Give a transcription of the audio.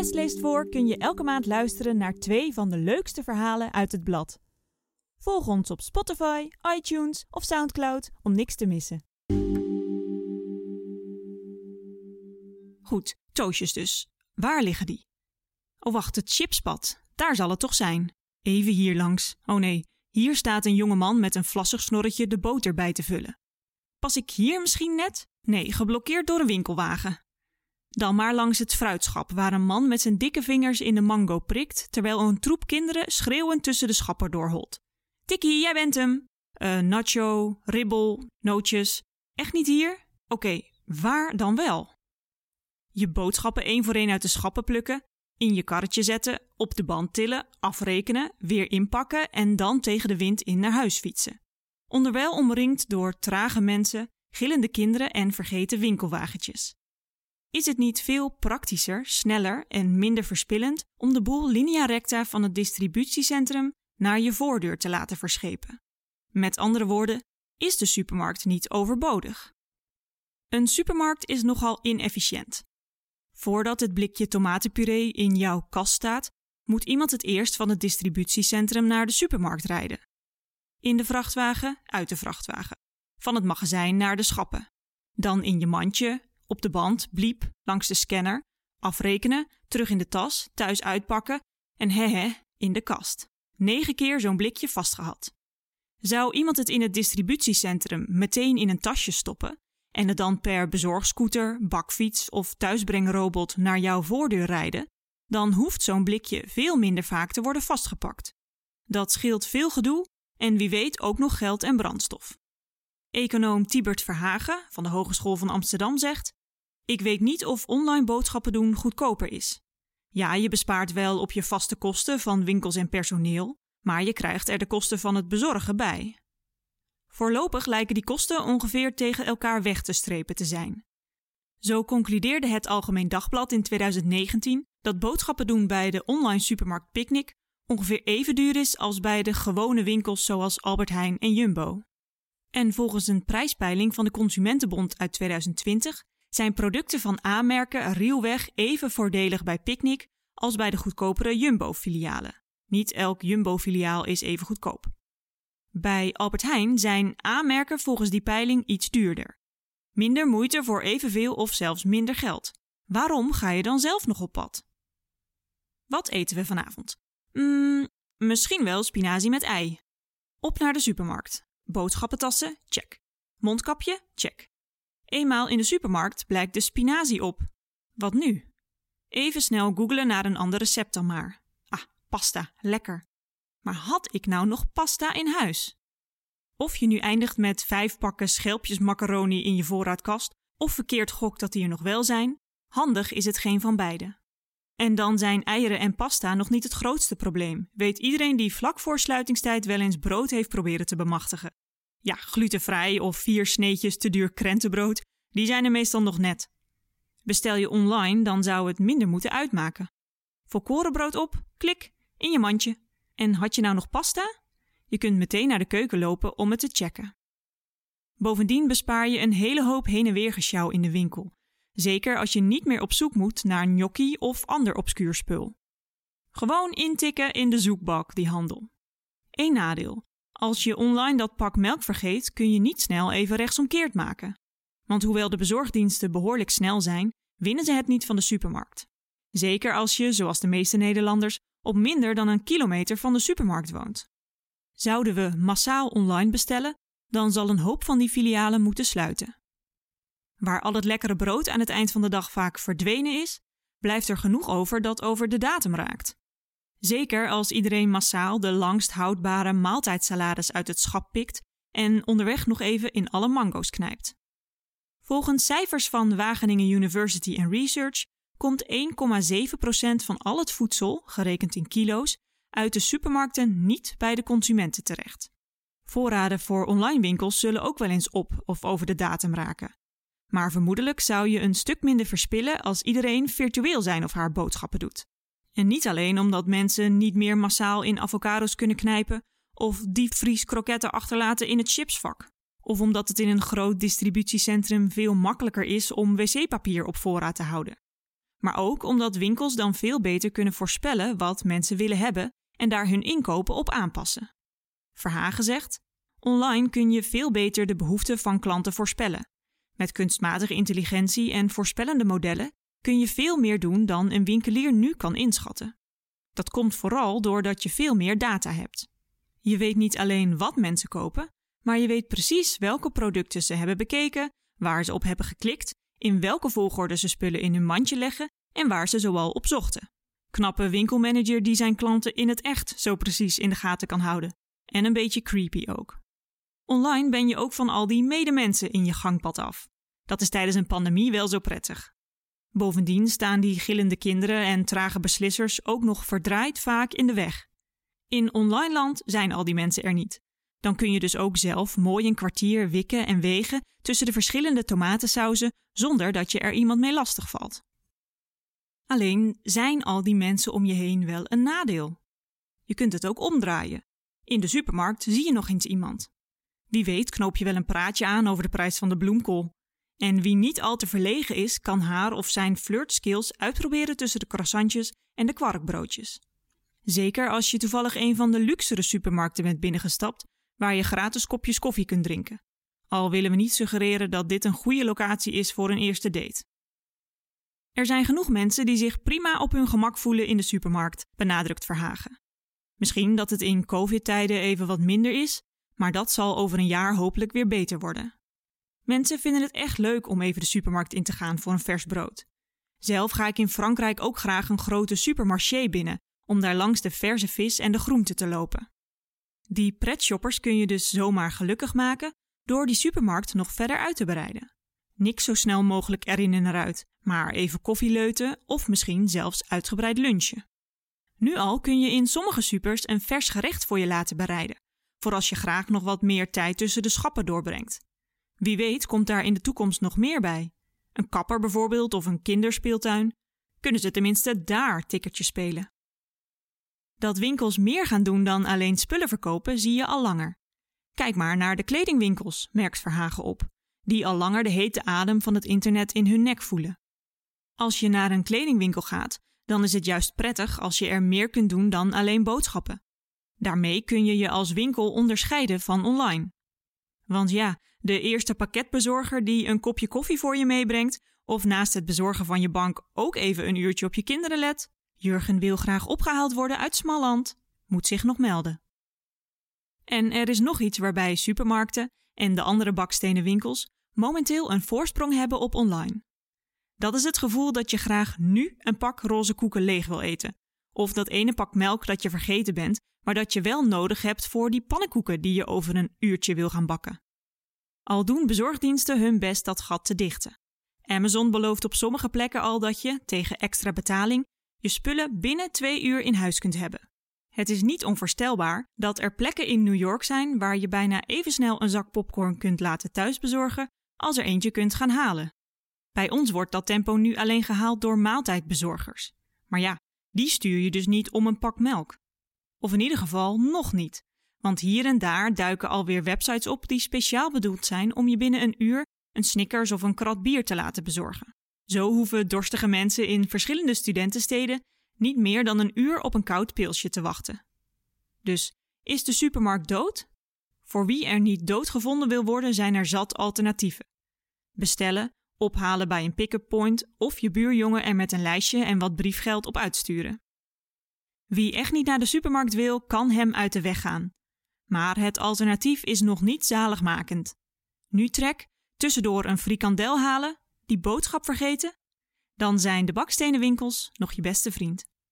West leest voor kun je elke maand luisteren naar twee van de leukste verhalen uit het blad. Volg ons op Spotify, iTunes of Soundcloud om niks te missen. Goed, toosjes dus. Waar liggen die? Oh wacht, het chipspad. Daar zal het toch zijn. Even hier langs. Oh nee, hier staat een jonge man met een vlassig snorretje de boter bij te vullen. Pas ik hier misschien net? Nee, geblokkeerd door een winkelwagen. Dan maar langs het fruitschap, waar een man met zijn dikke vingers in de mango prikt, terwijl een troep kinderen schreeuwend tussen de schappen doorholt. Tikkie, jij bent hem! Uh, nacho, ribbel, nootjes. Echt niet hier? Oké, waar dan wel? Je boodschappen één voor één uit de schappen plukken, in je karretje zetten, op de band tillen, afrekenen, weer inpakken en dan tegen de wind in naar huis fietsen. Onderwijl omringd door trage mensen, gillende kinderen en vergeten winkelwagentjes. Is het niet veel praktischer, sneller en minder verspillend om de boel linea recta van het distributiecentrum naar je voordeur te laten verschepen? Met andere woorden, is de supermarkt niet overbodig? Een supermarkt is nogal inefficiënt. Voordat het blikje tomatenpuree in jouw kast staat, moet iemand het eerst van het distributiecentrum naar de supermarkt rijden. In de vrachtwagen, uit de vrachtwagen. Van het magazijn naar de schappen. Dan in je mandje, op de band, bliep, langs de scanner, afrekenen, terug in de tas, thuis uitpakken en hehe, in de kast. Negen keer zo'n blikje vastgehad. Zou iemand het in het distributiecentrum meteen in een tasje stoppen en het dan per bezorgscooter, bakfiets of thuisbrengrobot naar jouw voordeur rijden, dan hoeft zo'n blikje veel minder vaak te worden vastgepakt. Dat scheelt veel gedoe en wie weet ook nog geld en brandstof. Econoom Tibert Verhagen van de Hogeschool van Amsterdam zegt: Ik weet niet of online boodschappen doen goedkoper is. Ja, je bespaart wel op je vaste kosten van winkels en personeel, maar je krijgt er de kosten van het bezorgen bij. Voorlopig lijken die kosten ongeveer tegen elkaar weg te strepen te zijn. Zo concludeerde het Algemeen Dagblad in 2019 dat boodschappen doen bij de online supermarkt Picnic ongeveer even duur is als bij de gewone winkels zoals Albert Heijn en Jumbo. En volgens een prijspeiling van de Consumentenbond uit 2020 zijn producten van A-merken even voordelig bij Picnic als bij de goedkopere Jumbo-filialen. Niet elk Jumbo-filiaal is even goedkoop. Bij Albert Heijn zijn A-merken volgens die peiling iets duurder. Minder moeite voor evenveel of zelfs minder geld. Waarom ga je dan zelf nog op pad? Wat eten we vanavond? Mm, misschien wel spinazie met ei. Op naar de supermarkt. Boodschappentassen? Check. Mondkapje? Check. Eenmaal in de supermarkt blijkt de spinazie op. Wat nu? Even snel googlen naar een ander recept dan maar. Ah, pasta, lekker. Maar had ik nou nog pasta in huis? Of je nu eindigt met vijf pakken schelpjes macaroni in je voorraadkast, of verkeerd gokt dat die er nog wel zijn, handig is het geen van beide. En dan zijn eieren en pasta nog niet het grootste probleem, weet iedereen die vlak voor sluitingstijd wel eens brood heeft proberen te bemachtigen. Ja, glutenvrij of vier sneetjes te duur krentenbrood, die zijn er meestal nog net. Bestel je online, dan zou het minder moeten uitmaken. Volkorenbrood op, klik, in je mandje. En had je nou nog pasta? Je kunt meteen naar de keuken lopen om het te checken. Bovendien bespaar je een hele hoop heen en weer gesjouw in de winkel. Zeker als je niet meer op zoek moet naar gnocchi of ander obscuur spul. Gewoon intikken in de zoekbalk die handel. Eén nadeel. Als je online dat pak melk vergeet, kun je niet snel even rechtsomkeerd maken. Want hoewel de bezorgdiensten behoorlijk snel zijn, winnen ze het niet van de supermarkt. Zeker als je, zoals de meeste Nederlanders, op minder dan een kilometer van de supermarkt woont. Zouden we massaal online bestellen, dan zal een hoop van die filialen moeten sluiten. Waar al het lekkere brood aan het eind van de dag vaak verdwenen is, blijft er genoeg over dat over de datum raakt. Zeker als iedereen massaal de langst houdbare maaltijdsalades uit het schap pikt en onderweg nog even in alle mango's knijpt. Volgens cijfers van Wageningen University and Research komt 1,7% van al het voedsel, gerekend in kilo's, uit de supermarkten niet bij de consumenten terecht. Voorraden voor online winkels zullen ook wel eens op of over de datum raken. Maar vermoedelijk zou je een stuk minder verspillen als iedereen virtueel zijn of haar boodschappen doet. En niet alleen omdat mensen niet meer massaal in avocados kunnen knijpen of diepvries kroketten achterlaten in het chipsvak. Of omdat het in een groot distributiecentrum veel makkelijker is om wc-papier op voorraad te houden. Maar ook omdat winkels dan veel beter kunnen voorspellen wat mensen willen hebben en daar hun inkopen op aanpassen. Verhagen zegt: Online kun je veel beter de behoeften van klanten voorspellen. Met kunstmatige intelligentie en voorspellende modellen kun je veel meer doen dan een winkelier nu kan inschatten. Dat komt vooral doordat je veel meer data hebt. Je weet niet alleen wat mensen kopen, maar je weet precies welke producten ze hebben bekeken, waar ze op hebben geklikt, in welke volgorde ze spullen in hun mandje leggen en waar ze zoal op zochten. Knappe winkelmanager die zijn klanten in het echt zo precies in de gaten kan houden. En een beetje creepy ook. Online ben je ook van al die medemensen in je gangpad af. Dat is tijdens een pandemie wel zo prettig. Bovendien staan die gillende kinderen en trage beslissers ook nog verdraaid vaak in de weg. In online land zijn al die mensen er niet. Dan kun je dus ook zelf mooi een kwartier wikken en wegen tussen de verschillende tomatensauzen zonder dat je er iemand mee lastig valt. Alleen zijn al die mensen om je heen wel een nadeel. Je kunt het ook omdraaien. In de supermarkt zie je nog eens iemand. Wie weet knoop je wel een praatje aan over de prijs van de bloemkool. En wie niet al te verlegen is, kan haar of zijn flirtskills uitproberen tussen de croissantjes en de kwarkbroodjes. Zeker als je toevallig een van de luxere supermarkten bent binnengestapt, waar je gratis kopjes koffie kunt drinken. Al willen we niet suggereren dat dit een goede locatie is voor een eerste date. Er zijn genoeg mensen die zich prima op hun gemak voelen in de supermarkt, benadrukt Verhagen. Misschien dat het in COVID-tijden even wat minder is, maar dat zal over een jaar hopelijk weer beter worden. Mensen vinden het echt leuk om even de supermarkt in te gaan voor een vers brood. Zelf ga ik in Frankrijk ook graag een grote supermarché binnen om daar langs de verse vis en de groenten te lopen. Die pretshoppers kun je dus zomaar gelukkig maken door die supermarkt nog verder uit te breiden. Niks zo snel mogelijk erin en eruit, maar even koffieleuten of misschien zelfs uitgebreid lunchen. Nu al kun je in sommige supers een vers gerecht voor je laten bereiden, voor als je graag nog wat meer tijd tussen de schappen doorbrengt. Wie weet komt daar in de toekomst nog meer bij. Een kapper bijvoorbeeld of een kinderspeeltuin. Kunnen ze tenminste daar ticketjes spelen. Dat winkels meer gaan doen dan alleen spullen verkopen, zie je al langer. Kijk maar naar de kledingwinkels, merkt Verhagen op, die al langer de hete adem van het internet in hun nek voelen. Als je naar een kledingwinkel gaat, dan is het juist prettig als je er meer kunt doen dan alleen boodschappen. Daarmee kun je je als winkel onderscheiden van online. Want ja, de eerste pakketbezorger die een kopje koffie voor je meebrengt, of naast het bezorgen van je bank ook even een uurtje op je kinderen let, Jurgen wil graag opgehaald worden uit Smalland, moet zich nog melden. En er is nog iets waarbij supermarkten en de andere bakstenen winkels momenteel een voorsprong hebben op online. Dat is het gevoel dat je graag nu een pak roze koeken leeg wil eten. Of dat ene pak melk dat je vergeten bent, maar dat je wel nodig hebt voor die pannenkoeken die je over een uurtje wil gaan bakken. Al doen bezorgdiensten hun best dat gat te dichten. Amazon belooft op sommige plekken al dat je, tegen extra betaling, je spullen binnen twee uur in huis kunt hebben. Het is niet onvoorstelbaar dat er plekken in New York zijn waar je bijna even snel een zak popcorn kunt laten thuisbezorgen als er eentje kunt gaan halen. Bij ons wordt dat tempo nu alleen gehaald door maaltijdbezorgers. Maar ja, die stuur je dus niet om een pak melk. Of in ieder geval nog niet. Want hier en daar duiken alweer websites op die speciaal bedoeld zijn om je binnen een uur een Snickers of een krat bier te laten bezorgen. Zo hoeven dorstige mensen in verschillende studentensteden niet meer dan een uur op een koud pilsje te wachten. Dus is de supermarkt dood? Voor wie er niet doodgevonden wil worden, zijn er zat alternatieven. Bestellen, ophalen bij een pick-up point of je buurjongen er met een lijstje en wat briefgeld op uitsturen. Wie echt niet naar de supermarkt wil, kan hem uit de weg gaan. Maar het alternatief is nog niet zaligmakend. Nu trek, tussendoor een frikandel halen, die boodschap vergeten? Dan zijn de bakstenenwinkels nog je beste vriend.